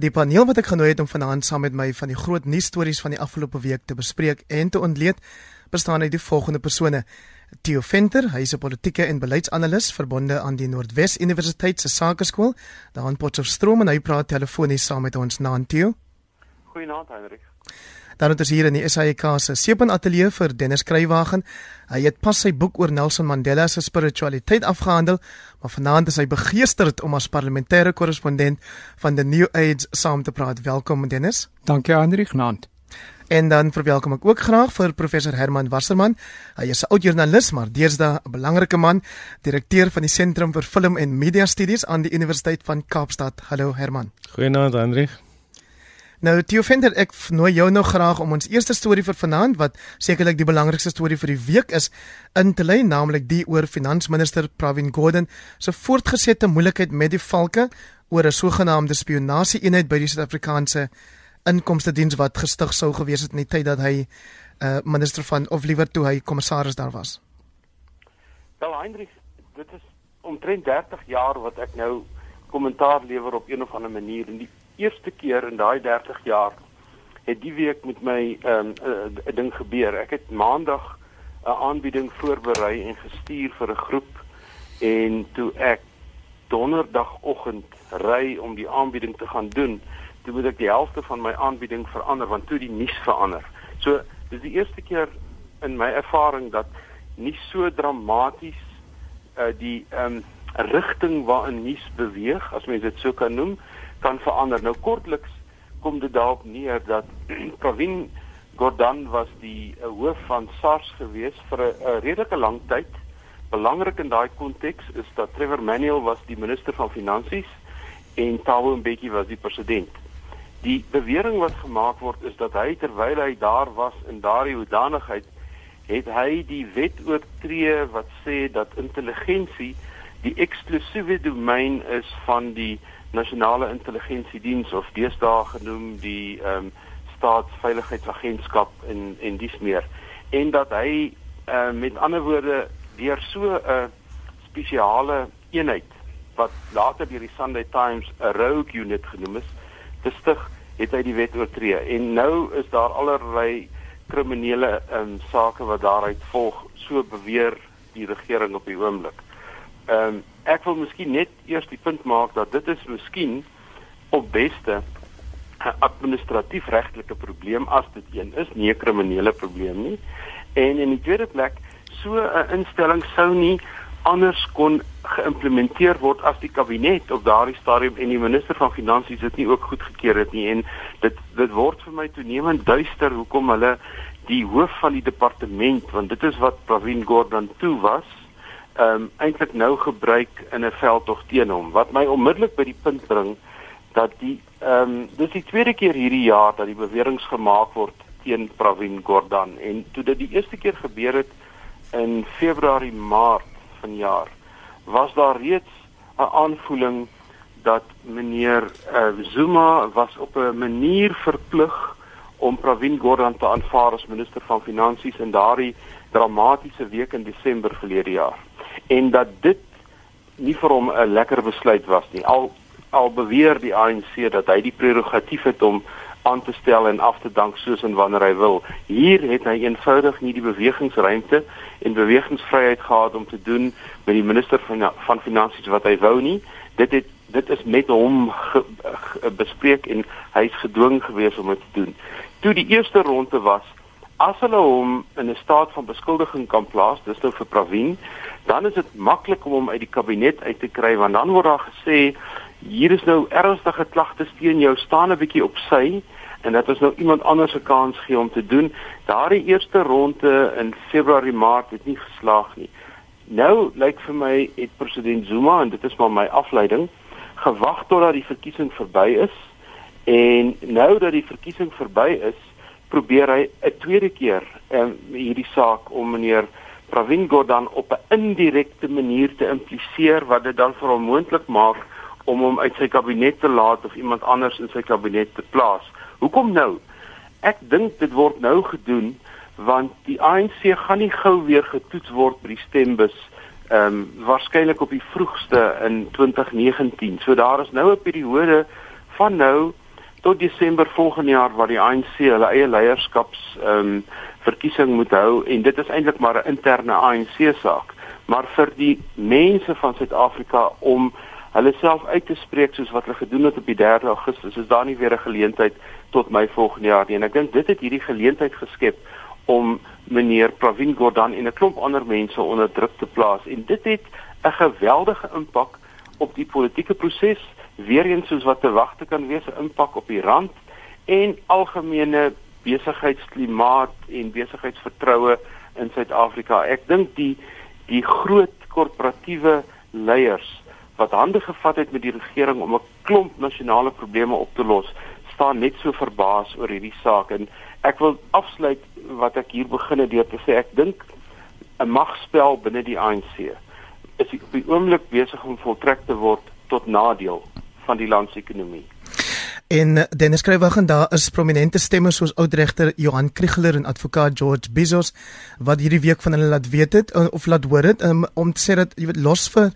Die paneel wat ek genooi het om vanaand saam met my van die groot nuusstories van die afgelope week te bespreek en te ontleed, bestaan uit die volgende persone: Theo Venter, hy is 'n politieke en beleidsanalis verbonde aan die Noordwes Universiteit se Sakeskool, daar in Potchefstroom en hy praat telefonies saam met ons na Theo. Goeienaand, Hendrik. Dan het ons hier in die SAIK se Seepunt Ateljee vir Dennis Kruiwagen. Hy het pas sy boek oor Nelson Mandela se spiritualiteit afgehandel, maar vanaand is hy begeesterd om as parlementêre korrespondent van The New Age saam te praat. Welkom Dennis. Dankie Hendrik Nant. En dan verwelkom ek ook graag vir professor Herman Wasserman. Hy is 'n oud joernalis, maar deesdae 'n belangrike man, direkteur van die Sentrum vir Film en Media Studies aan die Universiteit van Kaapstad. Hallo Herman. Goeienaand Hendrik. Nou Theo Venter, ek nooi jou nou graag om ons eerste storie vir vanaand wat sekerlik die belangrikste storie vir die week is, in te lei, naamlik die oor finansminister Pravin Gordhan se voortgesette moeilikheid met die valke oor 'n sogenaamde spionasie-eenheid by die Suid-Afrikaanse inkomste diens wat gestig sou gewees het in die tyd dat hy uh, minister van of liewer toe hy kommissaris daar was. Wel Hendrik, dit is omtrent 30 jaar wat ek nou kommentaar lewer op een of ander manier en die eerste keer in daai 30 jaar het die week met my 'n um, uh, ding gebeur. Ek het maandag 'n aanbieding voorberei en gestuur vir 'n groep en toe ek donderdagoggend ry om die aanbieding te gaan doen, toe moet ek die helfte van my aanbieding verander want toe die nuus verander. So, dis die eerste keer in my ervaring dat nie so dramaties uh, die ehm um, rigting waarin nuus beweeg, as mens dit so kan noem, kan verander. Nou kortliks kom dit daarop neer dat Pravin Gordhan was die uh, hoof van SARS gewees vir 'n redelike lang tyd. Belangrik in daai konteks is dat Trevor Manuel was die minister van finansies en Thabo Mbeki was die president. Die bewering wat gemaak word is dat hy terwyl hy daar was in daardie hoedanigheid het hy die wet oortree wat sê dat intelligensie die eksklusiewe domein is van die nasionale intelligensiediens of deesdae genoem die ehm um, staatsveiligheidsagentskap en en dis meer. En dat hy uh, met ander woorde deur so 'n spesiale eenheid wat later deur die Sunday Times 'n rogue unit genoem is te stig het hy die wet oortree. En nou is daar allerlei kriminele um, sake wat daaruit volg. So beweer die regering op die oomblik. Ehm um, ek wil miskien net eers die punt maak dat dit is miskien op beste 'n administratief regtelike probleem as dit een is, nie 'n kriminele probleem nie. En in die tweede plek, so 'n instelling sou nie anders kon geïmplementeer word as die kabinet op daardie stadium en die minister van finansies dit nie ook goedgekeur het nie en dit dit word vir my toenemend duister hoekom hulle die hoof van die departement want dit is wat Pravin Gordhan toe was ehm um, eintlik nou gebruik in 'n veldtog teen hom. Wat my onmiddellik by die punt bring dat die ehm um, dis die tweede keer hierdie jaar dat die beweringe gemaak word teen Pravin Gordhan. En toe dit die eerste keer gebeur het in Februarie Maart vanjaar was daar reeds 'n aanvoeling dat meneer uh, Zuma was op 'n manier verplig om Pravin Gordhan te aanvaar as minister van finansies in daardie dramatiese week in Desember verlede jaar en dat dit nie vir hom 'n lekker besluit was nie. Al al beweer die ANC dat hy die prerogatief het om aan te stel en af te dank soos en wanneer hy wil. Hier het hy eenvoudig nie die bewegingsruimte en bewegingsvryheid gehad om te doen met die minister van van finansies wat hy wou nie. Dit het dit is met hom ge, ge, bespreek en hy is gedwing gewees om dit te doen. Toe die eerste ronde was, as hulle hom in 'n staat van beskuldiging kan plaas, dis nou vir Pravin, dan is dit maklik om hom uit die kabinet uit te kry want dan word daar gesê hier is nou ernstige klagtes teen jou staan 'n bietjie op sy en dit is nou iemand anders se kans gee om te doen. Daardie eerste ronde in Februarie Maart het nie geslaag nie. Nou lyk vir my het president Zuma en dit is maar my afleiding gewag totdat die verkiesing verby is en nou dat die verkiesing verby is probeer hy 'n tweede keer um, hierdie saak om meneer Pravin Gordhan op 'n indirekte manier te impliseer wat dit dan vir hom moontlik maak om hom uit sy kabinet te laat of iemand anders in sy kabinet te plaas. Hoekom nou? Ek dink dit word nou gedoen want die ANC gaan nie gou weer getoets word by die stembus ehm um, waarskynlik op die vroegste in 2019. So daar is nou 'n periode van nou tot Desember volgende jaar waar die ANC hulle eie leierskaps ehm um, verkiesing moet hou en dit is eintlik maar 'n interne ANC saak. Maar vir die mense van Suid-Afrika om hulle self uit te spreek soos wat hulle gedoen het op die 3 Augustus, is daar nie weer 'n geleentheid tot my volgende jaar nie. En ek dink dit het hierdie geleentheid geskep om meneer Pravin Gordhan en 'n klomp ander mense onder druk te plaas en dit het 'n geweldige impak op die politieke proses weer eens soos wat te wagte kan wees 'n impak op die rand en algemene besigheidsklimaat en besigheidsvertroue in Suid-Afrika. Ek dink die die groot korporatiewe leiers wat hande gevat het met die regering om 'n klomp nasionale probleme op te los, staan net so verbaas oor hierdie saak en ek wil afsluit wat ek hier begin het deur te sê ek dink 'n magspel binne die ANC is op die oomblik besig om voltrek te word tot nadeel van die land se ekonomie. En eh, Dennis Skrywagen daar is prominente stemme soos oudregter Johan Kriegler en advokaat George Bizos wat hierdie week van hulle laat weet het eh, of laat hoor het um, om te sê dat jy weet los vir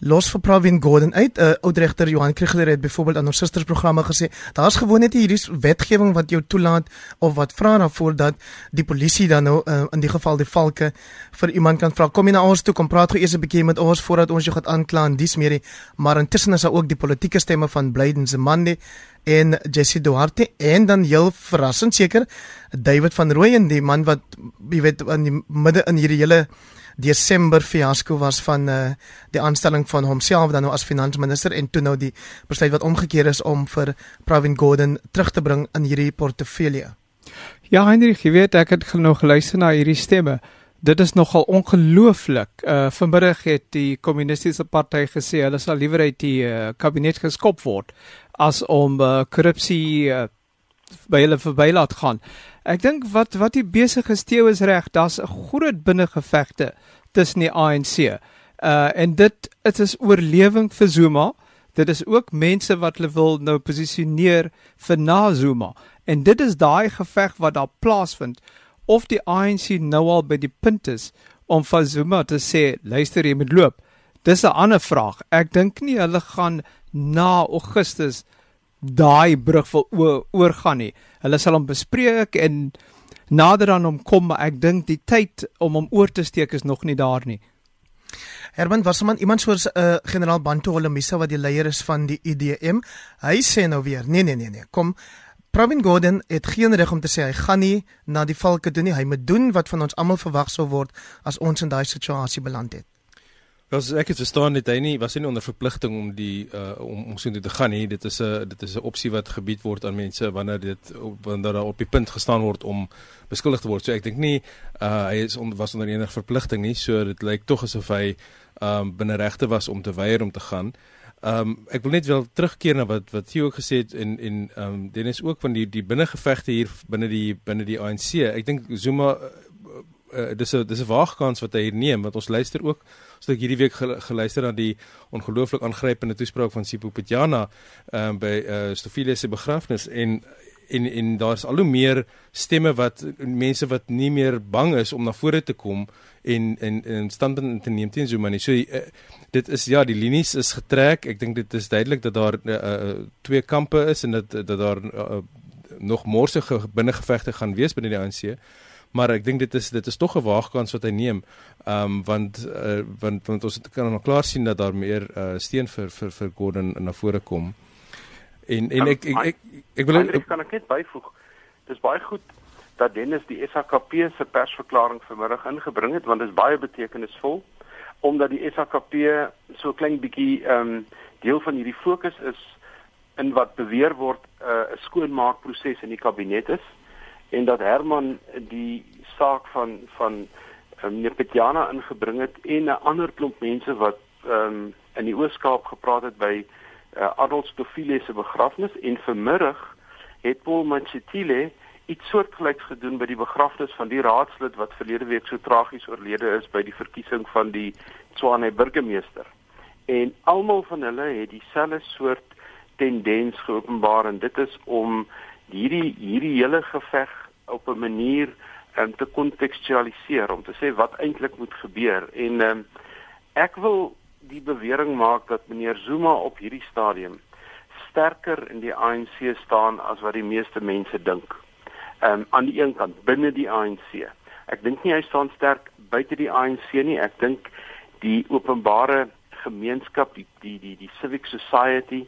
los vir Pravin Gordhan uit. 'n uh, Oudregter Johan Kriegler het byvoorbeeld aan ons sustersprogramme gesê, daar's gewoon net hierdie wetgewing wat jou toelaat of wat vra daarvoor dat die polisie dan nou uh, in die geval die valke vir iemand kan vra kom jy na ons toe kom praat gou eers 'n bietjie met ons voordat ons jou gaan aankla en dis meer. Maar intussen is daar ook die politieke stemme van Blyden Zemande en Jesse Duarte en dan heel verrassend seker David van Rooyen die man wat jy weet in die midde in hierdie hele Desember fiasco was van uh, die aanstelling van homself dan nou as finansminister en toe nou die besluit wat omgekeer is om vir Pravin Gordhan terug te bring in hierdie portefeulje. Ja, Hendrik, jy weet ek het nog geluister na hierdie stemme. Dit is nogal ongelooflik. Uh vanmiddag het die kommunistiese party gesê hulle sal liewer uit die uh, kabinet geskop word as om uh, korrupsie uh, by hulle verby laat gaan. Ek dink wat wat die besige steel is reg, daar's 'n groot binnengevegte tussen die ANC. Uh en dit dit is oorlewing vir Zuma. Dit is ook mense wat hulle wil nou posisioneer vir na Zuma. En dit is daai geveg wat daar plaasvind of die ANC nou al by die punt is om vir Zuma te sê, luister jy moet loop. Dis 'n ander vraag. Ek dink nie hulle gaan na Augustus daai brug wil oorgaan nie. Hulle sal hom bespreek en nader aan hom kom, maar ek dink die tyd om hom oor te steek is nog nie daar nie. Herman Wasserman, iemand soos 'n uh, generaal Bantu Holomisa wat die leier is van die IDM, hy sê nou weer, nee nee nee nee, kom Pravin Gordhan het geen reg om te sê hy gaan nie na die valke doen nie. Hy moet doen wat van ons almal verwag sou word as ons in daai situasie beland het. As ek het verstaan dit hy nie was hy nie onder verpligting om die uh, om om so te gaan nie. Dit is 'n dit is 'n opsie wat gebied word aan mense wanneer dit wanneer daar op die punt gestaan word om beskuldig te word. So ek dink nie uh, hy is on, was onder enige verpligting nie. So dit lyk tog asof hy um, binne regte was om te weier om te gaan. Ehm um, ek wil net wel terugkeer na wat wat jy ook gesê het en en ehm um, Dennis ook van die die binnengevegte hier binne die binne die ANC. Ek dink Zuma uh, dis 'n dis 'n waagkans wat hy hier neem want ons luister ook so ek hierdie week geluister na die ongelooflik aangrypende toespraak van Sipho Petjana um, by uh, Stofiele se begrafnis en en en daar's al hoe meer stemme wat mense wat nie meer bang is om na vore te kom en en en standpunt te neem teen Zuma nie. So uh, dit is ja, die linies is getrek. Ek dink dit is duidelik dat daar uh, uh, twee kampe is en dat dat daar uh, nog morsige binnengevegte gaan wees binne die ANC maar ek dink dit is dit is tog 'n waagkans wat hy neem. Ehm um, want uh, want want ons kan nou klaar sien dat daar meer uh, steen vir vir vir Gordon na vore kom. En en ek ek ek, ek, ek wil ek kan ek net byvoeg. Dis baie goed dat Dennis die SAKP se persverklaring vanmiddag ingebring het want dit is baie betekenisvol omdat die SAKP so klein bietjie ehm um, deel van hierdie fokus is in wat beweer word uh, 'n uh, skoonmaakproses in die kabinet is en dat Herman die saak van van um, meneer Petjana ingebring het en 'n ander klomp mense wat um, in die Oos-Kaap gepraat het by uh, Adolf Stofile se begrafnis en vanmiddag het Paul Machitile iets soortgelyks gedoen by die begrafnis van die raadslid wat verlede week so tragies oorlede is by die verkiesing van die Tshwane burgemeester. En almal van hulle het dieselfde soort tendens geopenbaar en dit is om hierdie hierdie hele geveg op 'n manier um, te kontekstualiseer om te sê wat eintlik moet gebeur en um, ek wil die bewering maak dat meneer Zuma op hierdie stadium sterker in die ANC staan as wat die meeste mense dink. Ehm um, aan die een kant binne die ANC. Ek dink nie hy staan sterk buite die ANC nie. Ek dink die openbare gemeenskap, die die die die civic society,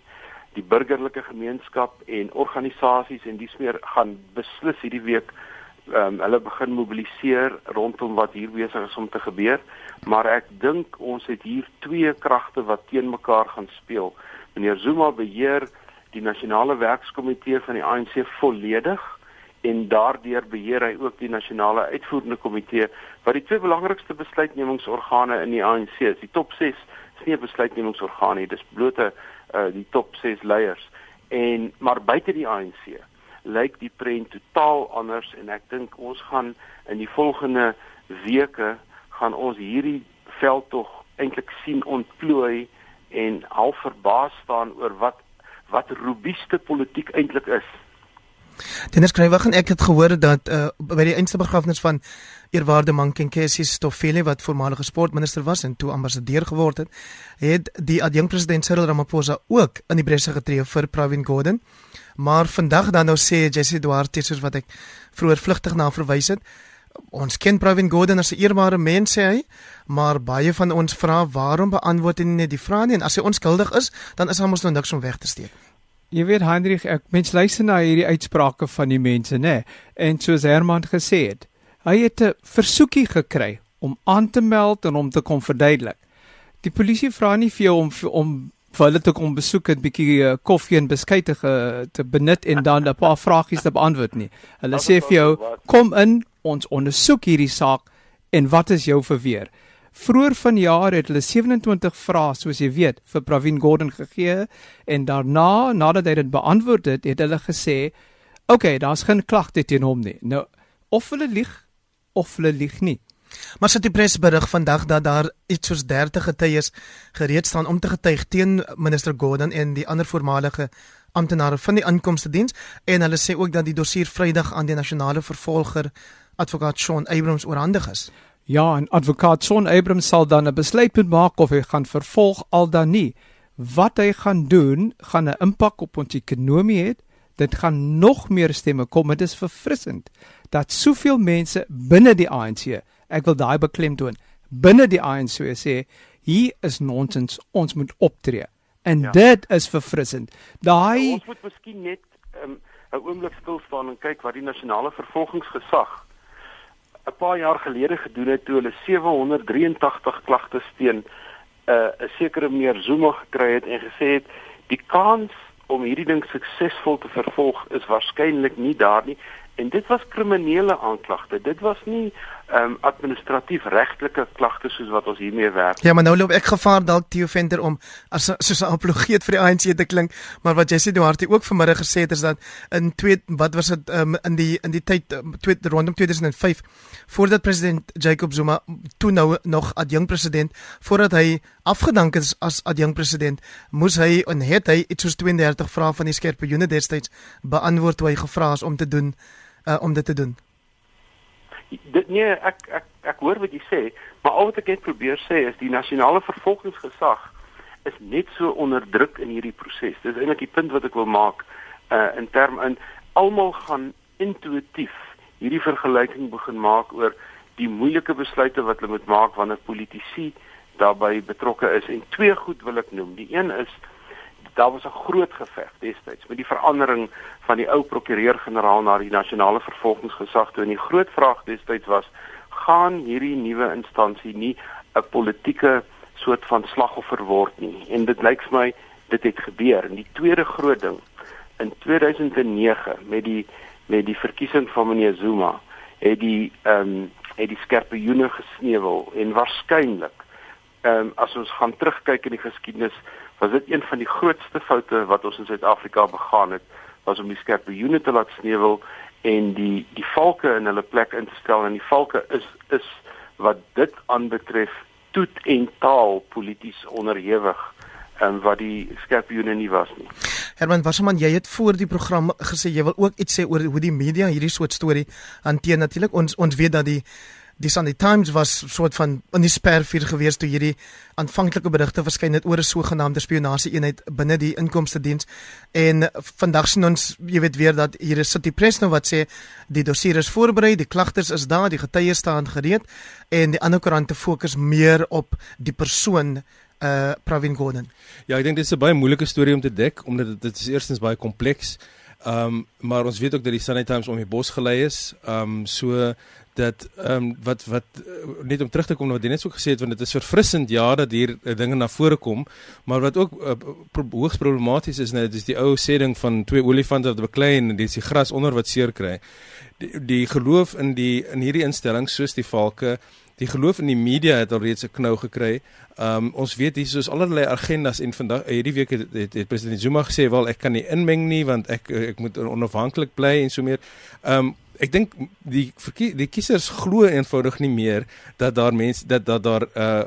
die burgerlike gemeenskap en organisasies en dis meer gaan beslis hierdie week ehm um, hulle begin mobiliseer rondom wat hier besig is om te gebeur, maar ek dink ons het hier twee kragte wat teen mekaar gaan speel. Meneer Zuma beheer die nasionale werkskomitee van die ANC volledig en daardeur beheer hy ook die nasionale uitvoerende komitee wat die twee belangrikste besluitnemingsorgane in die ANC is. Die top 6 is nie 'n besluitnemingsorgaan nie, dis blote uh, die top 6 leiers. En maar buite die ANC lyk die prent totaal anders en ek dink ons gaan in die volgende weke gaan ons hierdie veldtog eintlik sien ontplooi en half verbaas staan oor wat wat robuuste politiek eintlik is. Dennis Kruiwagen en ek het gehoor dat uh, by die einste begrafnis van eerwaarde Mankenkesi Stoffele wat voormalige sportminister was en toe ambassadeur geword het, het die adjunkpresident Cyril Ramaphosa ook in die bresse getree vir Pravin Gordhan. Maar vandag dan nou sê Jesse Duarte soos wat ek vroeër vlugtig na verwys het, ons ken Pravin Gordhan as 'n eerbare mens sê hy, maar baie van ons vra waarom beantwoord hy nie die vrae nie en as hy onskuldig is, dan is hom ons nou niks om weg te steek. Jy weet Hendrik, ek mens luister na hierdie uitsprake van die mense, nê? En soos Herman gesê het, hy het 'n versoekie gekry om aan te meld en om te kom verduidelik. Die polisie vra nie vir jou om om vir hulle te kom besoek en bietjie uh, koffie en beskuite te benut en dan 'n paar vragies te beantwoord nie. Hulle sê vir jou, kom in, ons ondersoek hierdie saak en wat is jou verweer? Vroeër vanjaar het hulle 27 vrae soos jy weet vir Pravin Gordhan gegee en daarna nadat hy dit beantwoord het, het hulle gesê, "Oké, okay, daar's geen klagte teen hom nie." Nou, of hulle lieg of hulle lieg nie. Maar sit die pres berig vandag dat daar iets soos 30 getuies gereed staan om te getuig teen minister Gordhan en die ander voormalige amptenare van die inkomste diens en hulle sê ook dat die dossier Vrydag aan die nasionale vervolger advokaat Sean Abrams oorhandig is. Ja, en advokaat Son Abrams sal dan 'n besluit moet maak of hy gaan vervolg al dan nie. Wat hy gaan doen, gaan 'n impak op ons ekonomie hê. Dit gaan nog meer stemme kom. Dit is verfrissend dat soveel mense binne die ANC, ek wil daai beklemtoon, binne die ANC sê hier is nonsens, ons moet optree. En ja. dit is verfrissend. Daai nou, ons moet miskien net ehm, 'n um, oomblik stil staan en kyk wat die nasionale vervolgingsgesag 'n paar jaar gelede gedoen het toe hulle 783 klagtes teen 'n uh, 'n sekere meneer Zuma gekry het en gesê het die kans om hierdie ding suksesvol te vervolg is waarskynlik nie daar nie. En dit was kriminele aanklagte. Dit was nie um, administratief regtelike klagtes soos wat ons hiermee werk. Ja, maar nou loop ek gevaar dalk Theo Venter om as soos 'n apologeet vir die ANC te klink, maar wat Jessie Duarte ook vanmiddag gesê het is dat in twee wat was dit um, in die in die tyd um, twee rondom 2005 voordat president Jacob Zuma toe nou nog adjunkt president voordat hy afgedank is as adjunkt president, moes hy en het hy iets soos 32 vrae van die skerpioene destyds beantwoord toe hy gevra is om te doen uh, om dit te doen dit nee ek ek ek hoor wat jy sê maar al wat ek net probeer sê is die nasionale vervolgingsgesag is net so onderdruk in hierdie proses. Dis eintlik die punt wat ek wil maak uh, in term in almal gaan intuïtief hierdie vergelyking begin maak oor die moeilike besluite wat hulle moet maak wanneer politici daarbey betrokke is. En twee goed wil ek noem. Die een is daar was 'n groot geveg destyds met die verandering van die ou prokureur-generaal na die nasionale vervolgingsgesag toe. En die groot vraag destyds was gaan hierdie nuwe instansie nie 'n politieke soort van slagoffer word nie? En dit lyk vir my dit het gebeur. En die tweede groot ding in 2009 met die met die verkiesing van meneer Zuma het die ehm um, het die skerpe joene gesneuwel. En waarskynlik ehm um, as ons gaan terugkyk in die geskiedenis was dit een van die grootste foute wat ons in Suid-Afrika begaan het was om die skerpioene te laat sneuwel en die die valke in hulle plek in te stel en die valke is is wat dit aanbetref toet en taal polities onderhewig en wat die skerpioene nie was nie. Herman Wasserman, jy het voor die program gesê jy wil ook iets sê oor hoe die media hierdie soort storie hanteer. Natuurlik ons ons weet dat die die Sunday Times was soort van in die spervuur gewees toe hierdie aanvanklike berigte verskyn het oor 'n sogenaamde spionasie eenheid binne die inkomste diens en vandag sien ons jy weet weer dat hier is City Press nou wat sê die dossier is voorberei, die klagters is daar, die getuies staan gereed en die ander koerante fokus meer op die persoon uh Pravin Gordhan. Ja, ek dink dit is 'n baie moeilike storie om te dek omdat dit, dit is eerstens baie kompleks. Ehm um, maar ons weet ook dat die Sunday Times om die bos gelei is. Ehm um, so dat ehm um, wat wat uh, net om terug te kom na wat net so gesê het want dit is verfrissend ja dat hier uh, dinge na vore kom maar wat ook uh, pro hoogs problematies is net dis die ou sê ding van twee olifante wat beklei en dis die gras onder wat seer kry die, die geloof in die in hierdie instellings soos die valke die geloof in die media het alreeds 'n knou gekry. Ehm um, ons weet hier soos allerlei agendas en vandag hierdie week het, het, het president Zuma gesê wel ek kan nie inmeng nie want ek ek moet onafhanklik bly en so meer. Ehm um, ek dink die die kiesers glo eenvoudig nie meer dat daar mense dat dat daar 'n uh,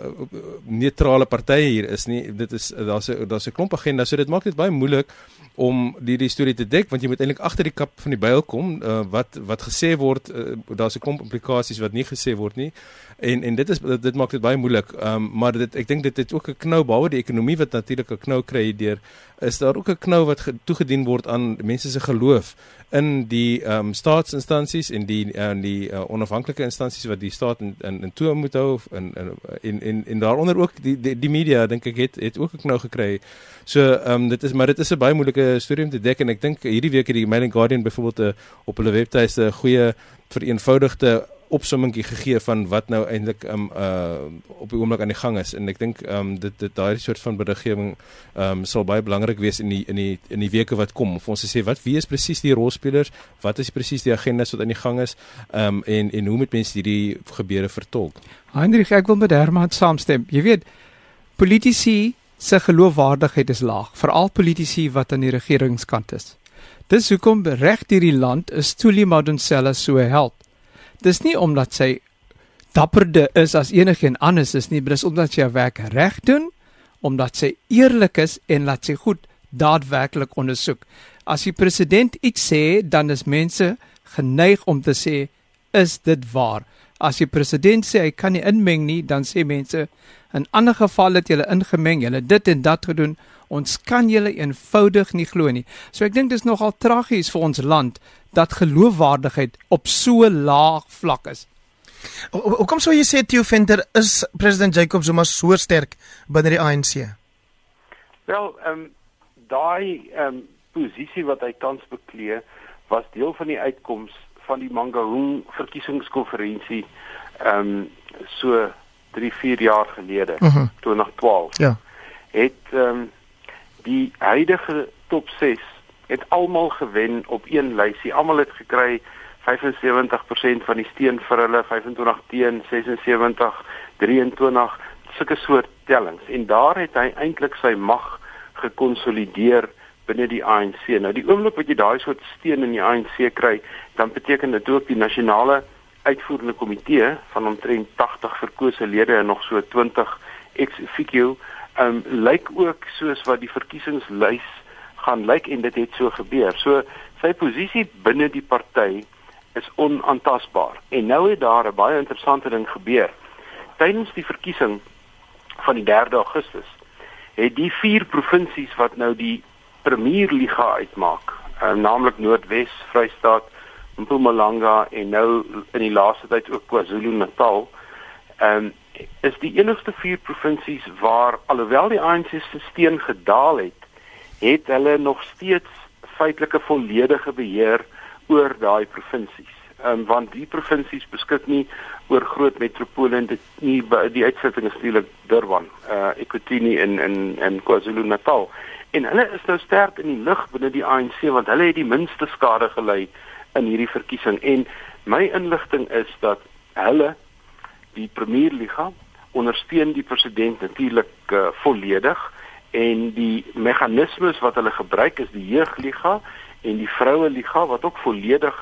neutrale partye hier is nie. Dit is daar's 'n daar's 'n klomp agendas, so dit maak dit baie moeilik om die die storie te dek want jy moet eintlik agter die kap van die byl kom uh, wat wat gesê word uh, daar's 'n klomp implikasies wat nie gesê word nie en en dit is dit, dit maak dit baie moeilik um, maar dit ek dink dit het ook 'n knou behalwe die ekonomie wat natuurlik 'n knou kry deur is daar ook 'n knou wat toegedien word aan mense se geloof in die ehm um, staatsinstansies en die en die uh, onafhanklike instansies wat die staat in in, in toe moet hou in in in en daaronder ook die die, die media dink ek het het ook 'n knou gekry. So ehm um, dit is maar dit is 'n baie moeilike storie om te dek en ek dink hierdie week het die Mail and Guardian byvoorbeeld 'n op hulle webtuiste 'n goeie vereenvoudigde opsommingkie gegee van wat nou eintlik um uh op die oomblik aan die gang is. En ek dink um dit dit daai soort van beriggewing um sal baie belangrik wees in die in die in die weke wat kom. Om ons te sê wat wie is presies die rolspelers? Wat is presies die agendas wat aan die gang is? Um en en hoe moet mense hierdie gebeure vertolk? Heinrich ek wil met Herman saamstem. Jy weet politici se geloofwaardigheid is laag veral politici wat aan die regeringskant is. Dis hoekom reg hierdie land is Tuli Madonsela so held dis nie omdat sy dapperder is as enigiets anders is nie, dis omdat sy haar werk reg doen, omdat sy eerlik is en laat sy goed daadwerklik ondersoek. As die president iets sê, dan is mense geneig om te sê is dit waar. As die president sê hy kan nie inmeng nie, dan sê mense in ander gevalle het julle ingemeng, julle dit en dat gedoen. Ons kan julle eenvoudig nie glo nie. So ek dink dis nogal tragies vir ons land dat geloofwaardigheid op so laag vlak is. Hoekom sou jy sê Theo Venter is president Jacob Zuma so sterk binne die ANC? Wel, ehm um, daai ehm um, posisie wat hy tans beklee was deel van die uitkoms van die Mangaung verkiesingskonferensie ehm um, so 3, 4 jaar gelede, uh -huh. 2012. Ja. Het ehm um, die huidige top 6 het almal gewen op een lysie. Almal het gekry 75% van die steun vir hulle 25 teen 76 23 sulke soort tellings en daar het hy eintlik sy mag gekonsolideer binne die ANC. Nou die oomblik wat jy daai soort steun in die ANC kry, dan beteken dit ook die nasionale uitvoerende komitee van omtrent 80 verkose lede en nog so 20 ex officio um lyk ook soos wat die verkiesingslys gaan lyk en dit het so gebeur. So sy posisie binne die party is onaantastbaar. En nou het daar 'n baie interessante ding gebeur. Tydens die verkiesing van die 3 Augustus het die vier provinsies wat nou die Premierliga uitmaak, um, naamlik Noordwes, Vrystaat, Mpumalanga en nou in die laaste tyd ook KwaZulu-Natal, ehm um, is die enigste vier provinsies waar alhoewel die ANC se steun gedaal het, het hulle nog steeds feitelike volledige beheer oor daai provinsies. Ehm um, want die provinsies beskik nie oor groot metropole en dit nie die uitsluiting is natuurlik Durban, eh uh, Ekurhuleni in in in KwaZulu-Natal. En hulle is nou sterk in die lig binne die ANC want hulle het die minste skade gely in hierdie verkiesing en my inligting is dat hulle die Premierliga ondersteun die president natuurlik uh, volledig en die meganismes wat hulle gebruik is die jeugliga en die vroue liga wat ook volledig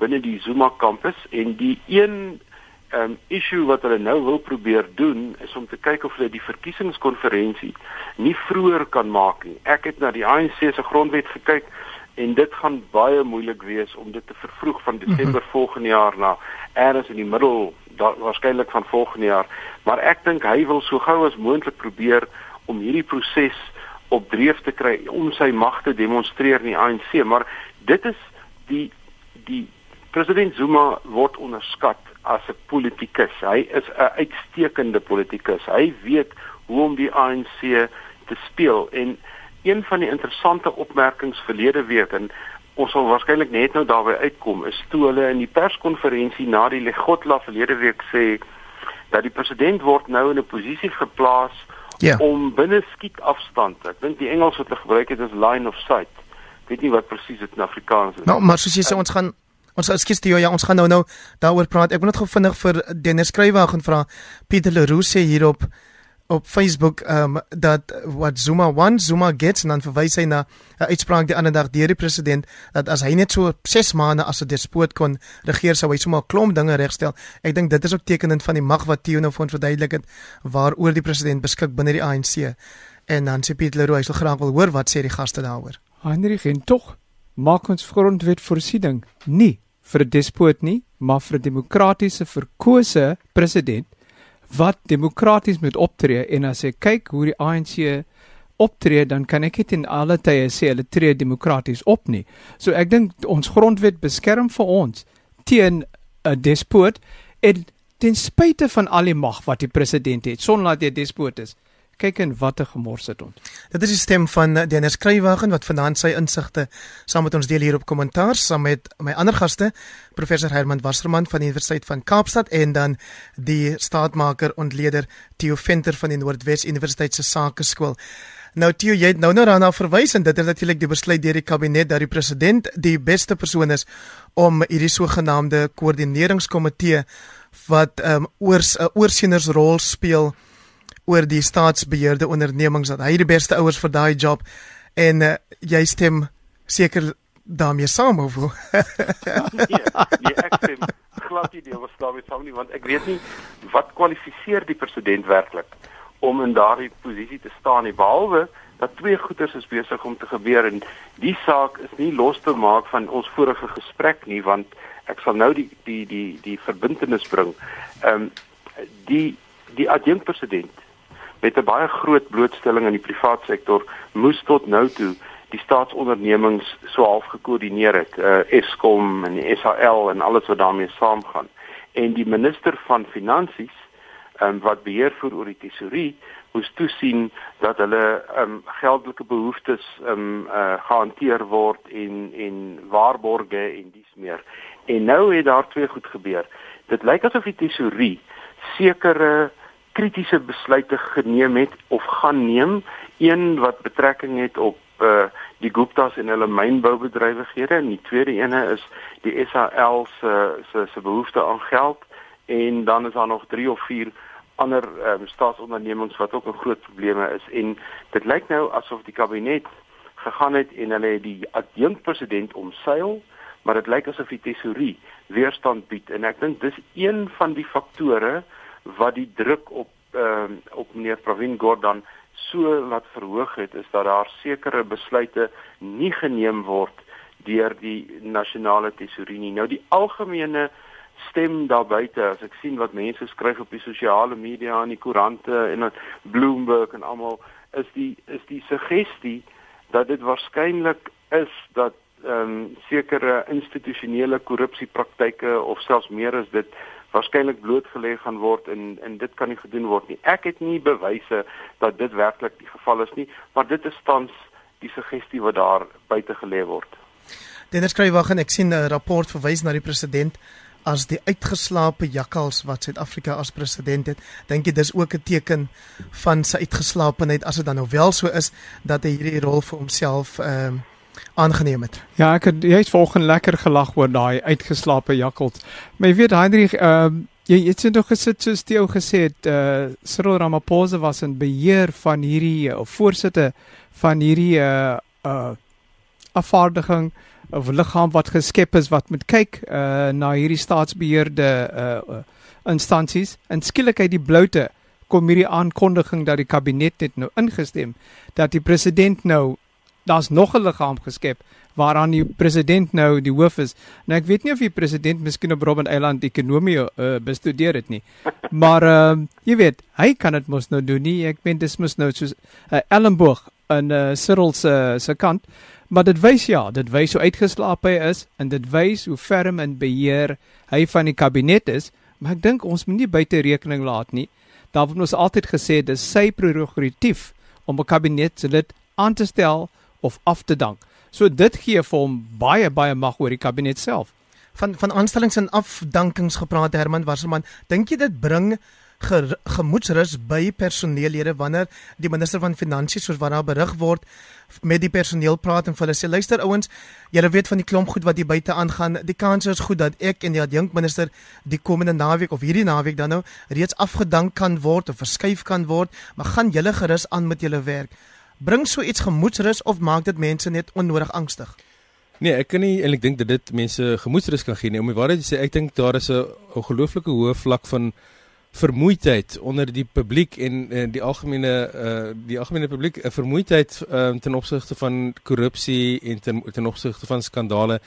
binne die Zuma kampus en die een um issue wat hulle nou wil probeer doen is om te kyk of hulle die verkiesingskonferensie nie vroeër kan maak nie. Ek het na die ANC se grondwet gekyk en dit gaan baie moeilik wees om dit te vervroeg van Desember -hmm. volgende jaar na eers in die middel waarskynlik van volgende jaar. Maar ek dink hy wil so gou as moontlik probeer om hierdie proses op dreef te kry om sy mag te demonstreer in die ANC maar dit is die die president Zuma word onderskat as 'n politikus hy is 'n uitstekende politikus hy weet hoe om die ANC te speel. En een van die interessante opmerkings verlede week en ons sal waarskynlik net nou daarby uitkom is toe hulle in die perskonferensie na die Legotla verlede week sê dat die president word nou in 'n posisie geplaas ja. om binne skietafstand ek dink die Engels wat hulle gebruik het is line of sight ek weet nie wat presies dit in Afrikaans is nou maar soos jy sê ons gaan Ons ekskuus toe ja, ons gaan nou nou daaroor praat. Ek wil net gou vinnig vir Dennis Skrywer vra. Pieter Leroux sê hierop op Facebook ehm um, dat wat Zuma want Zuma gets en dan verwys hy na 'n uitspraak die ander dag deur die president dat as hy net so 6 maande as 'n despoot kon regeer sou hy sommer 'n klomp dinge regstel. Ek dink dit is ook tekenend van die mag wat Theo nou van verduidelik het waaroor die president beskik binne die ANC. En dan sê Piet Leroux hy sal graag wil hoor wat sê die gaste daaroor. Heinrich en tog maak ons grondwet voorsiening nie vir 'n despoot nie, maar vir 'n demokratiese verkose president wat demokraties moet optree en as ek kyk hoe die ANC optree dan kan ek dit in alle tye sê hulle tree demokraties op nie. So ek dink ons grondwet beskerm vir ons teen 'n despoot en ten spyte van al die mag wat die president het sonder dat hy despoot is. Kyk en watter gemors het ons. Dit is die stem van Dennis Kruiwagen wat vanaand sy insigte saam met ons deel hier op kommentaar saam met my ander gaste, professor Herman Wasserman van die Universiteit van Kaapstad en dan die staatmaker ontleder Theo Venter van die Noordwes Universiteit se Sakeskool. Nou Theo, jy het nou nou daarna verwys en dit is natuurlik die besluit deur die kabinet dat die president die beste persoon is om hierdie sogenaamde koördineringskomitee wat um, oor 'n oorsienersrol speel oor die staatsbeheerde ondernemings dat hy die beste ouers vir daai job en uh, jy stem seker daarmee saam of hoe? nee, nee, ek stem glad nie deel was daarmee saam nie want ek weet nie wat kwalifiseer die president werklik om in daardie posisie te staan nie behalwe dat twee goeters is besig om te gebeur en die saak is nie los te maak van ons vorige gesprek nie want ek sal nou die die die die verbintenis bring. Ehm um, die die adjunkpresident met 'n baie groot blootstelling in die privaat sektor moes tot nou toe die staatsondernemings so half gekoördineer het, uh, Eskom en die SAL en alles wat daarmee saamgaan. En die minister van finansies um, wat beheer voer oor die tesorie moes toesien dat hulle um, geldelike behoeftes um, uh, gehanteer word en en waarborge en dies meer. En nou het daar twee goed gebeur. Dit lyk asof die tesorie sekere kritiese besluite geneem het of gaan neem, een wat betrekking het op uh die Gupta's en hulle mynboubedrywighede. En die tweede ene is die SAL se se se behoefte aan geld. En dan is daar nog 3 of 4 ander um, staatsondernemings wat ook 'n groot probleme is. En dit lyk nou asof die kabinet gegaan het en hulle die adjunkpresident omseil maar dit lyk asof die tesorie weerstand bied. En ek dink dis een van die faktore wat die druk op uh, op meneer Pravin Gordhan so laat verhoog het is dat daar sekere besluite nie geneem word deur die nasionale tesourie nie. Nou die algemene stem daar buite as ek sien wat mense skryf op die sosiale media en die koerante en Bloomberg en almal is die is die suggestie dat dit waarskynlik is dat ehm um, sekere institusionele korrupsiepraktyke of selfs meer as dit waarskynlik blootgelê gaan word en en dit kan nie gedoen word nie. Ek het nie bewyse dat dit werklik die geval is nie, maar dit is tans die suggestie wat daar buite gelê word. Dennis Kruiwagen, ek sien 'n rapport verwys na die president as die uitgeslaapte jakkals wat Suid-Afrika as president het. Dink jy dis ook 'n teken van sy uitgeslaapenheid as dit dan nou wel so is dat hy hierdie rol vir homself ehm uh, aangeneem het. Ja, ek het jy's vanoggend lekker gelag oor daai uitgeslaapte jakkals. Maar jy weet Hendrik, ehm uh, jy het nog gesit soos Theo gesê het, eh uh, Cyril Ramaphosa was in beheer van hierdie uh, voorsitter van hierdie eh uh, uh, afvaardiging of liggaam wat geskep is wat moet kyk eh uh, na hierdie staatsbeheerde eh uh, instansies en skielik uit die bloute kom hierdie aankondiging dat die kabinet net nou ingestem dat die president nou daar's nog 'n liggaam geskep waaraan die president nou die hoof is. Nou ek weet nie of die president miskien op Robben Island ekonomie uh, bestudeer het nie. Maar ehm uh, jy weet, hy kan dit mos nou doen nie. Ek meen dis mos nou soos 'n uh, Ellenboog in uh, Cyril se se kant. Maar dit wys ja, dit wys hoe uitgeslaap hy is en dit wys hoe ferm in beheer hy van die kabinet is. Maar ek dink ons moet nie buite rekening laat nie. Daar word ons altyd gesê dis sy prerogatief om 'n kabinetslid aan te stel of af te dank. So dit gee vir hom baie baie mag oor die kabinet self. Van van aanstellings en afdankings gepraat Herman Wasserman, dink jy dit bring ge, gemoedsrus by personeellede wanneer die minister van finansies soos wat daar berig word met die personeel praat en hulle sê luister ouens, julle weet van die klomp goed wat hier buite aangaan. Die kans is goed dat ek en die adjunkminister die komende naweek of hierdie naweek dan nou reeds afgedank kan word of verskuif kan word, maar gaan julle gerus aan met julle werk bring so iets gemoedsrus of maak dit mense net onnodig angstig? Nee, ek kan nie eintlik dink dat dit mense gemoedsrus kan gee nie. Om die waarheid te sê, ek dink daar is 'n ongelooflike hoë vlak van vermoeidheid onder die publiek en, en die algemene uh die algemene publiek 'n vermoeidheid uh, ten opsigte van korrupsie en ten, ten opsigte van skandale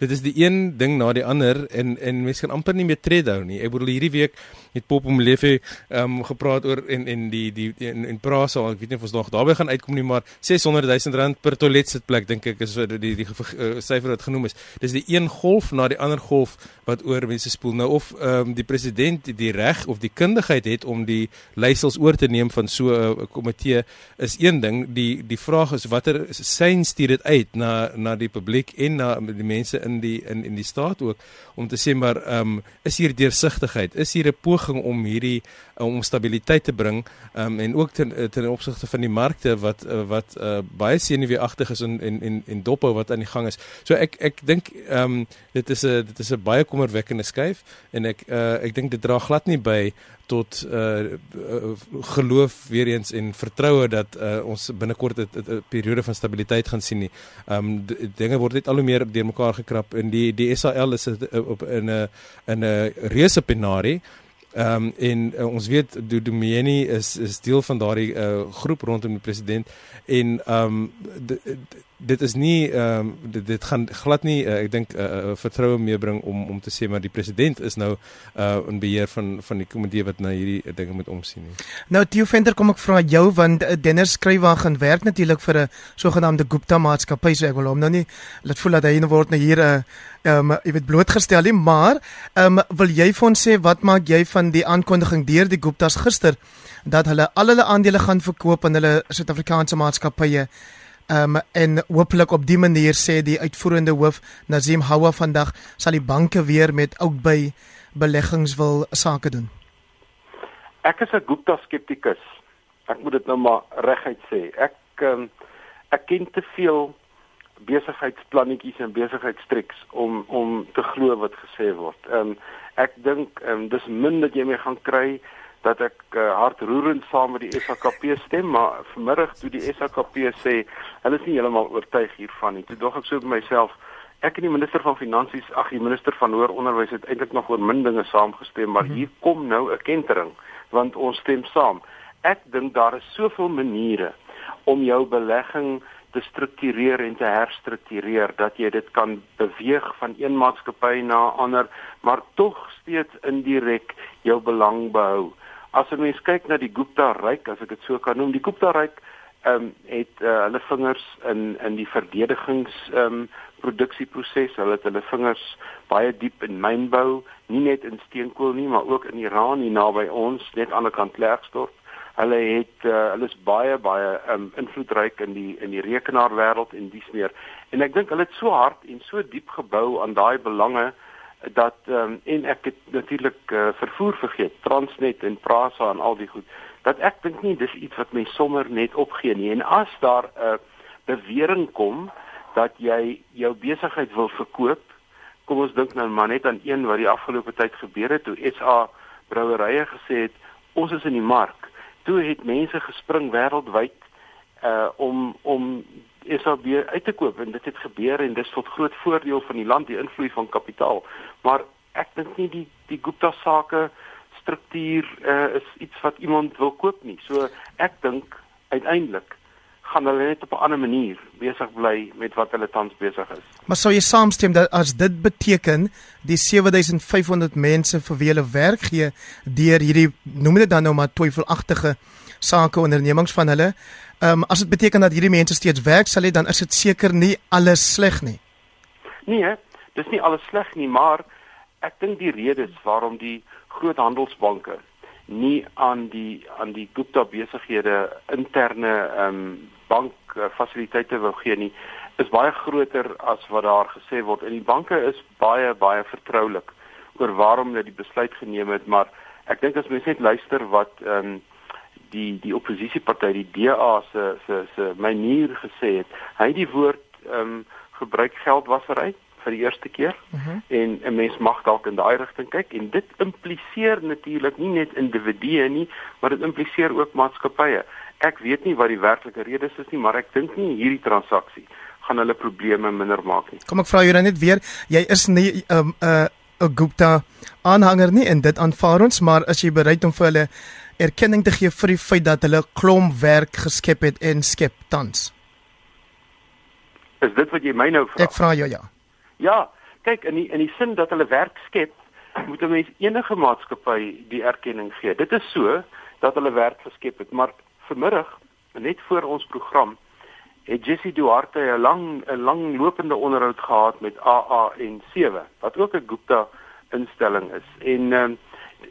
dit is die een ding na die ander en en mense kan amper nie meer tred hou nie. Ek bedoel hierdie week het Pop om Lefe ehm um, gepraat oor en en die die en en Prasa, ek weet nie of ons nog daarbey gaan uitkom nie, maar 600 000 rand per toilet sitplek dink ek is die die, die uh, syfer wat genoem is. Dis die een golf na die ander golf wat oor mense spoel. Nou of ehm um, die president die reg of die kundigheid het om die leiersels oor te neem van so 'n uh, komitee is een ding. Die die vraag is watter sein stuur dit uit na na die publiek en na die mense in die in in die staat ook om te sê maar ehm um, is hier deursigtigheid is hier 'n poging om hierdie om stabiliteit te bring um, en ook ten ten opsigte van die markte wat uh, wat uh, baie senuweeagtig is en en en en dophou wat aan die gang is. So ek ek dink ehm um, dit is 'n dit is 'n baie kommerwekkende skuif en ek uh, ek dink dit dra glad nie by tot uh, geloof weer eens en vertroue dat uh, ons binnekort 'n periode van stabiliteit gaan sien nie. Ehm um, dinge word net al hoe meer deurmekaar gekrap en die die SAL is op in 'n in 'n reuse penarie Ehm um, en uh, ons weet Dodomieni is is deel van daardie uh, groep rondom die president en ehm um, dit is nie ehm um, dit, dit gaan glad nie uh, ek dink uh, vertroue meebring om om te sê maar die president is nou uh in beheer van van die komitee wat na hierdie uh, dinge moet omsien nie. Nou Theo Venter kom ek vra jou want uh, Dennis skryfwag gaan werk natuurlik vir 'n sogenaamde Gupta maatskappy so ek wil hom nou nie laat voel dat hy nou word na hier 'n uh, ehm um, jy weet blootgestel nie maar ehm um, wil jy vir ons sê wat maak jy van die aankondiging deur die Guptas gister dat hulle al hulle aandele gaan verkoop aan hulle Suid-Afrikaanse maatskappye Um, en hopelik op die manier sê die uitvoerende hoof Nazim Hawa vandag sal die banke weer met oudby beleggings wil sake doen. Ek is 'n Gupta skeptikus. Ek moet dit nou maar reguit sê. Ek um, ek ken te veel besigheidsplannetjies en besigheidstriks om om te glo wat gesê word. Ehm um, ek dink ehm um, dis min dat jy mee gaan kry dat ek uh, hartroerend saam met die SAKP stem, maar vanmiddag toe die SAKP sê hulle is nie heeltemal oortuig hiervan nie. Toe dog ek so vir myself, ek en die minister van finansies, ag die minister van hoër onderwys het eintlik nog oor min dinge saamgestem, maar hier kom nou 'n kentering want ons stem saam. Ek dink daar is soveel maniere om jou belegging te struktureer en te herstruktureer dat jy dit kan beweeg van een maatskappy na ander, maar tog steeds indirek jou belang behou. As 'n mens kyk na die Gupta ryk, as ek dit so kan noem, die Gupta ryk ehm um, het uh, hulle vingers in in die verdedigings ehm um, produksieproses. Hulle het hulle vingers baie diep in mynbou, nie net in steenkool nie, maar ook in Iran hier naby ons, net aan die kant Klerksdorp. Hulle het uh, hulle is baie baie um, invloedryk in die in die rekenaarwêreld en dies meer. En ek dink hulle het so hard en so diep gebou aan daai belange dat um, en ek het natuurlik uh, vervoer vergeet Transnet en Prasa en al die goed dat ek dink nie dis iets wat mens sommer net opgee nie. En as daar 'n uh, bewering kom dat jy jou besigheid wil verkoop kom ons dink nou maar net aan een wat die afgelope tyd gebeur het toe SA brouwerye gesê het ons is in die mark. Toe het mense gespring wêreldwyd uh om om SAB uit te koop en dit het gebeur en dis tot groot voordeel van die land die invloed van kapitaal. Maar ek dink nie die die Gupta sake struktuur uh, is iets wat iemand wil koop nie. So ek dink uiteindelik gaan hulle net op 'n ander manier besig bly met wat hulle tans besig is. Maar sou jy saamstem dat as dit beteken die 7500 mense vir wie hulle werk gee deur hierdie noem dit dan nou maar twyfelagtige sake ondernemings van hulle, ehm um, as dit beteken dat hierdie mense steeds werk sal hê dan is dit seker nie alles sleg nie. Nee, dis nie alles sleg nie, maar ek dink die redes waarom die groot handelsbanke nie aan die aan die Gupta besighede interne ehm um, bank fasiliteite wou gee nie is baie groter as wat daar gesê word en die banke is baie baie vertroulik oor waarom hulle die besluit geneem het maar ek dink as mense net luister wat ehm um, die die oppositieparty die DA se se se manier gesê het hy het die woord ehm um, gebruik geldwasery vir die eerste keer uh mhm. -huh. en 'n mens mag dalk in daai rigting kyk en dit impliseer natuurlik nie net individue nie, maar dit impliseer ook maatskappye. Ek weet nie wat die werklike redes is nie, maar ek dink nie hierdie transaksie gaan hulle probleme minder maak nie. Kom ek vra jou dan net weer, jy is nie 'n um, 'n uh, 'n Gupta aanhanger nie en dit aanvaar ons, maar as jy bereid om vir hulle erkenning te gee vir die feit dat hulle klomp werk geskep het en skep tans. Is dit wat jy my nou vra? Ek vra jou ja. Ja, kyk in die in die sin dat hulle werk skep, moet 'n mens enige maatskappy die erkenning gee. Dit is so dat hulle werk geskep het, maar vanmiddag net voor ons program het Jessie Duarte 'n lang 'n lang lopende onderhoud gehad met AA en 7 wat ook 'n Gupta instelling is. En um,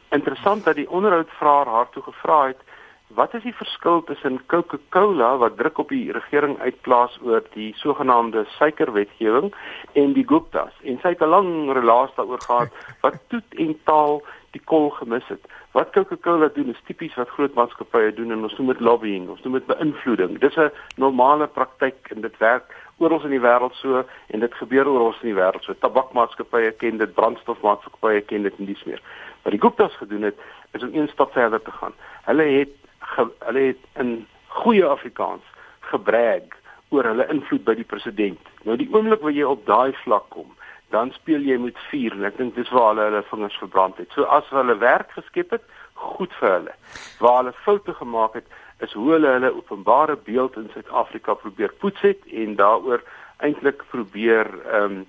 interessant dat die onderhoudvraer haar toe gevra het Wat is die verskil tussen Coca-Cola wat druk op die regering uitplaas oor die sogenaamde suikerwetgewing en die Guptas? En sy het 'n lang relaas daaroor gehad wat toet en taal die kol gemis het. Wat Coca-Cola doen is tipies wat groot maatskappye doen en ons noem dit lobbying, ons noem dit beïnvloeding. Dis 'n normale praktyk en dit werk oral in die wêreld so en dit gebeur oral in die wêreld so. Tabakmaatskappye ken dit, brandstofmaatskappye ken dit en dis meer. Wat die Guptas gedoen het, is om een stap verder te gaan. Hulle het ge, hulle het in goeie Afrikaans gebrag oor hulle invloed by die president. Nou die oomblik wat jy op daai vlak kom, dan speel jy met vuur en ek dink dis waar hulle hulle vingers verbrand het. So as hulle werk geskep het, goed vir hulle. Waar hulle foute gemaak het, is hoe hulle hulle openbare beeld in Suid-Afrika probeer poets het en daaroor eintlik probeer ehm um,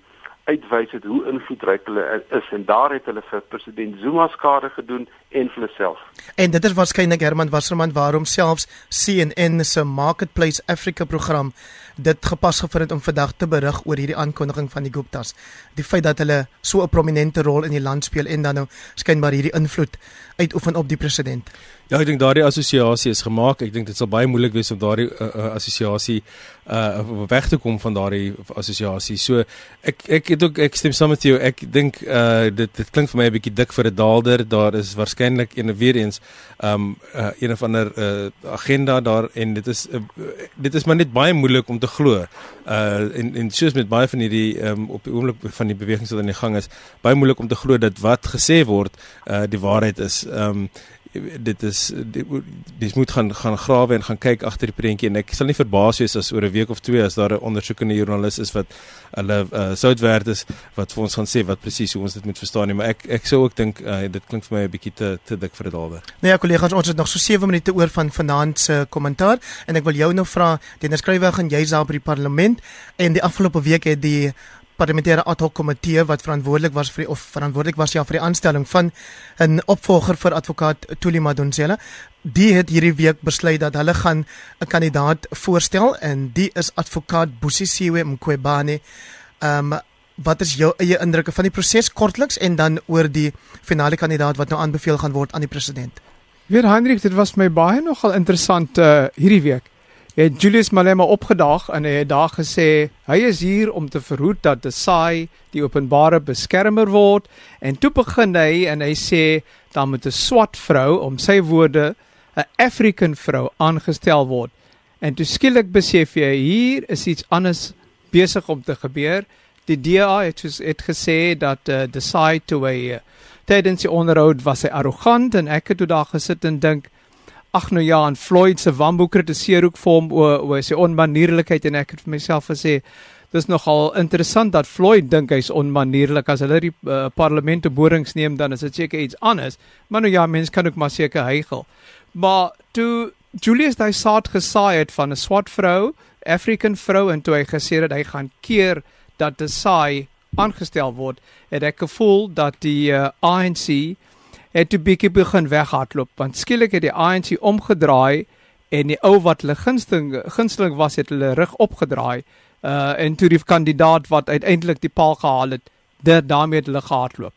uitwys het hoe invloedryk hulle is en daar het hulle vir president Zuma skade gedoen en vir hulself. En dit is waarskynlik Herman Wasserman waarom selfs CNN se Marketplace Africa program dit gepas gevind het om vandag te berig oor hierdie aankondiging van die Guptas. Die feit dat hulle so 'n prominente rol in die land speel en dan nou skynbaar hierdie invloed uitoefen op die president. Ja, ek dink daardie assosiasie is gemaak. Ek dink dit sal baie moeilik wees om daardie uh, uh, assosiasie uh weg te kom van daardie assosiasie. So ek ek het ook ek stem saam met jou. Ek dink uh dit dit klink vir my 'n bietjie dik vir 'n daalder. Daar is waarskynlik een weer eens um uh, een of ander uh agenda daar en dit is uh, dit is maar net baie moeilik om te glo. Uh en en soos met baie van hierdie um op die oomblik van die bewegings wat aan die gang is, baie moeilik om te glo dat wat gesê word uh die waarheid is. Um dit is dis moet gaan gaan grawe en gaan kyk agter die prentjie. En ek sal nie verbaas wees as oor 'n week of twee as daar 'n ondersoekende joernalis is wat hulle uh, soutwerd is wat vir ons gaan sê wat presies hoe ons dit moet verstaan nie. Maar ek ek sou ook dink uh, dit klink vir my 'n bietjie te te dik vir 'n dalwer. Nee ja kollegas ons het nog so 7 minute oor van vanaand se kommentaar. En ek wil jou nou vra die inskrywer gaan jy self by die parlement. En die afgelope week het die parlementêre ad hoc komitee wat verantwoordelik was vir die, of verantwoordelik was ja vir die aanstelling van 'n opvolger vir advokaat Tuli Madonsela. Die het hierdie week besluit dat hulle gaan 'n kandidaat voorstel en die is advokaat Busisiwe Mqwebane. Ehm um, wat is jou eie indrukke van die proses kortliks en dan oor die finale kandidaat wat nou aanbeveel gaan word aan die president? Weer Hendrik, dit was my baie nogal interessant uh, hierdie week het Julius Malema opgedaag en hy het daar gesê hy is hier om te verhoed dat die saai die openbare beskermer word. En toe begin hy en hy sê dan moet 'n swart vrou om sy woorde 'n African vrou aangestel word. En toe skielik besef jy hier is iets anders besig om te gebeur. Die DA het soos het gesê dat uh, die saai toe hy tydens die onderhoud was hy arrogant en ek het toe daar gesit en dink ag nou ja, en Floyd se wambo kritiseer ook vir hom oor oor sy onmanierlikheid en ek het vir myself gesê dis nogal interessant dat Floyd dink hy's onmanierlik as hulle die uh, parlement te borings neem dan is dit seker iets anders. Maar nou ja, mense kan ook maar seker hygel. Maar toe Julius daai saad gesaai het van 'n swart vrou, African vrou en toe hy gesê het hy gaan keer dat Desai aangestel word, het ek gevoel dat die uh, ANC het 'n bietjie begin weghardloop want skielik het die ANC omgedraai en die ou wat hulle gunsteling gunsteling was het hulle rug opgedraai uh en toe die kandidaat wat uiteindelik die paal gehaal het, dit daarmee het hulle gehardloop.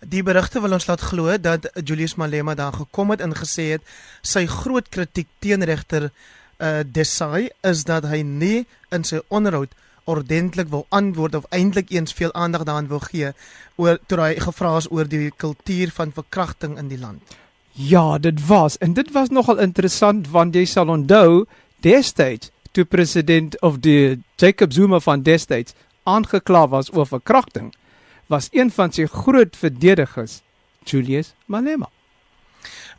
Die berigte wil ons laat glo dat Julius Malema daar gekom het en gesê het sy groot kritiek teen regter uh Desai is dat hy nie in sy onderhoud ordentlik wil antwoord of eintlik eens veel aandag daaraan wil gee oor toe hy gevra is oor die kultuur van verkrachting in die land. Ja, dit was en dit was nogal interessant want jy sal onthou destyds toe president of die Jacob Zuma van destyds aangekla was oor verkrachting was een van sy groot verdedigers Julius Malema.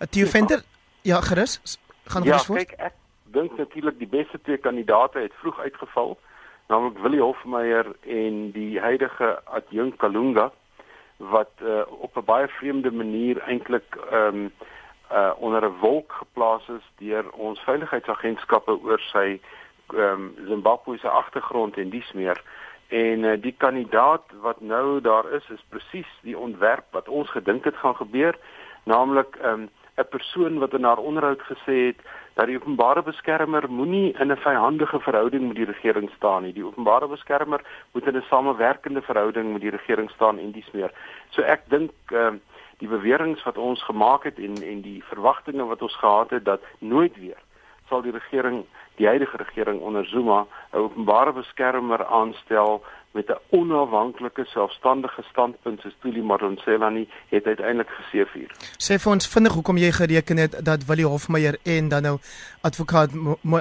Theo Venter, ja, gerus, gaan gerus ja, voort. Kyk, ek dink natuurlik die beste twee kandidaate het vroeg uitgeval, naamlik Willie Hofmeyer en die huidige adjunk Kalunga wat uh, op 'n baie vreemde manier eintlik ehm um, uh onder 'n wolk geplaas is deur ons veiligheidsagentskappe oor sy ehm um, Zimbabwe se agtergrond en dies meer. En uh, die kandidaat wat nou daar is is presies die ontwerp wat ons gedink het gaan gebeur, naamlik ehm um, 'n persoon wat in haar onderhoud gesê het dat die openbare beskermer moenie in 'n vyandige verhouding met die regering staan nie. Die openbare beskermer moet in 'n samewerkende verhouding met die regering staan en dies meer. So ek dink ehm uh, die beweringe wat ons gemaak het en en die verwagtinge wat ons gehad het dat nooit weer sal die regering die huidige regering onder Zuma 'n openbare beskermer aanstel met 'n onafhanklike selfstandige standpunt soos Tuli Madonsela nie het uiteindelik geseëvier. Sê vir ons vinnig hoekom jy gereken het dat Willie Hofmeyer en dan nou advokaat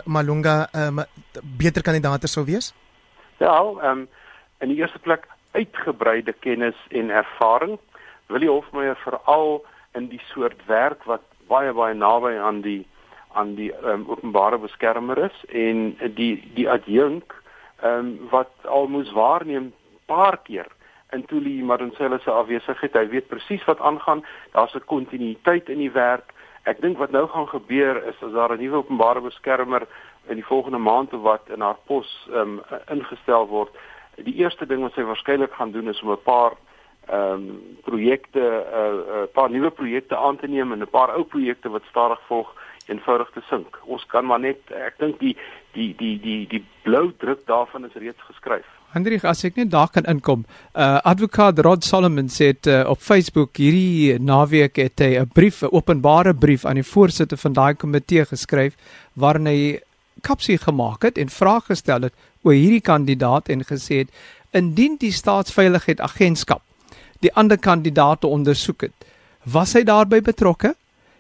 Malunga um, beter kandidaate sou wees? Ja, ehm um, in die eerste plek uitgebreide kennis en ervaring. Willie Hofmeyer veral in die soort werk wat baie baie naby aan die aan die um, openbare beskermer is en die die adjunk ehm um, wat al moes waarneem paar keer in Tuli Madonsela se afwesigheid. Hy weet presies wat aangaan. Daar's 'n kontinuïteit in die werk. Ek dink wat nou gaan gebeur is as daar 'n nuwe openbare beskermer in die volgende maand of wat in haar pos ehm um, ingestel word. Die eerste ding wat sy waarskynlik gaan doen is om 'n paar ehm um, projekte 'n uh, uh, paar nuwe projekte aan te neem en 'n paar ou projekte wat stadig volg eenvoudig te sink. Ons kan maar net ek dink die die die die die blou druk daarvan is reeds geskryf. Hendrik, as ek net daar kan inkom. Uh advokaat Rod Solomon sê dit uh, op Facebook hierdie naweek het hy 'n brief, 'n openbare brief aan die voorsitter van daai komitee geskryf waarin hy kapsie gemaak het en vrae gestel het oor hierdie kandidaat en gesê het indien die staatsveiligheid agentskap die ander kandidaate ondersoek het, was hy daarbey betrokke?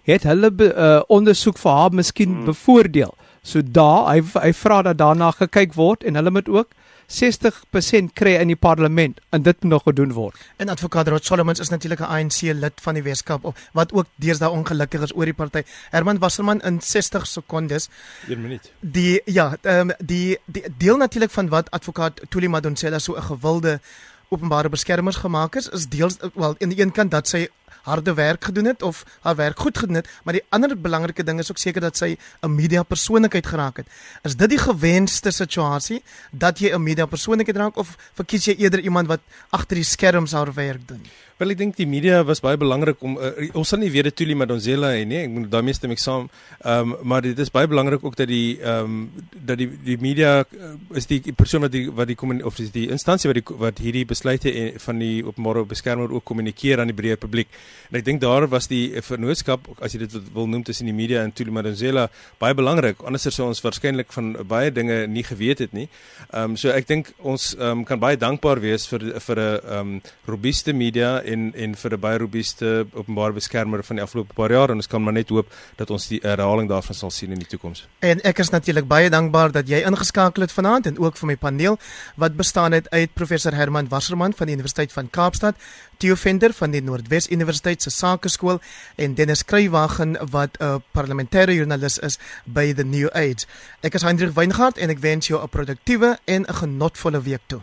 het hulle be, uh, ondersoek vir haar miskien hmm. bevoordeel. So daar hy hy vra dat daarna gekyk word en hulle moet ook 60% kry in die parlement en dit moet nog gedoen word. En advokaat Rod Solomons is natuurlik 'n ANC lid van die Weskaap wat ook deesdae ongelukkig is oor die party. Herman Wasserman in 60 sekondes. 1 minuut. Die ja, ehm um, die die deel natuurlik van wat advokaat Tuli Madonsela so 'n gewilde openbare beskermers gemaak is is deels wel aan die een kant dat sy harde werk gedoen het of haar werk goed gedoen het, maar die ander belangrike ding is ook seker dat sy 'n media persoonlikheid geraak het. Is dit die gewenste situasie dat jy 'n media persoonlikheid raak of verkies jy eerder iemand wat agter die skerms haar werk doen? Wel ek dink die media was baie belangrik om uh, ons sal nie weet dit toe maar Donzela hê nie. Ek moet daarmee stem ek saam. Ehm um, maar dit is baie belangrik ook dat die ehm um, dat die die media uh, is die persoon wat die wat die of is die instansie wat die wat hierdie besluite van die openbare beskermer ook kommunikeer aan die breë publiek. En ek dink daar was die vennootskap as jy dit wil noem tussen die media en Tuli Madonsela baie belangrik. Anders sou ons waarskynlik van baie dinge nie geweet het nie. Ehm um, so ek dink ons ehm um, kan baie dankbaar wees vir vir 'n ehm um, robuuste media en en vir 'n baie robuuste openbare beskermer van die afgelope paar jaar en ons kan maar net hoop dat ons die herhaling daarvan sal sien in die toekoms. En ek is natuurlik baie dankbaar dat jy ingeskakel het vanaand en ook vir my paneel wat bestaan het uit professor Herman Wasserman van die Universiteit van Kaapstad, Theo Venter van die Noordwes Universiteit se Sakeskool en Dennis Kruiwagen wat 'n parlementêre joernalis is by The New Age. Ek is Hendrik Weingart en ek wens jou 'n produktiewe en 'n genotvolle week toe.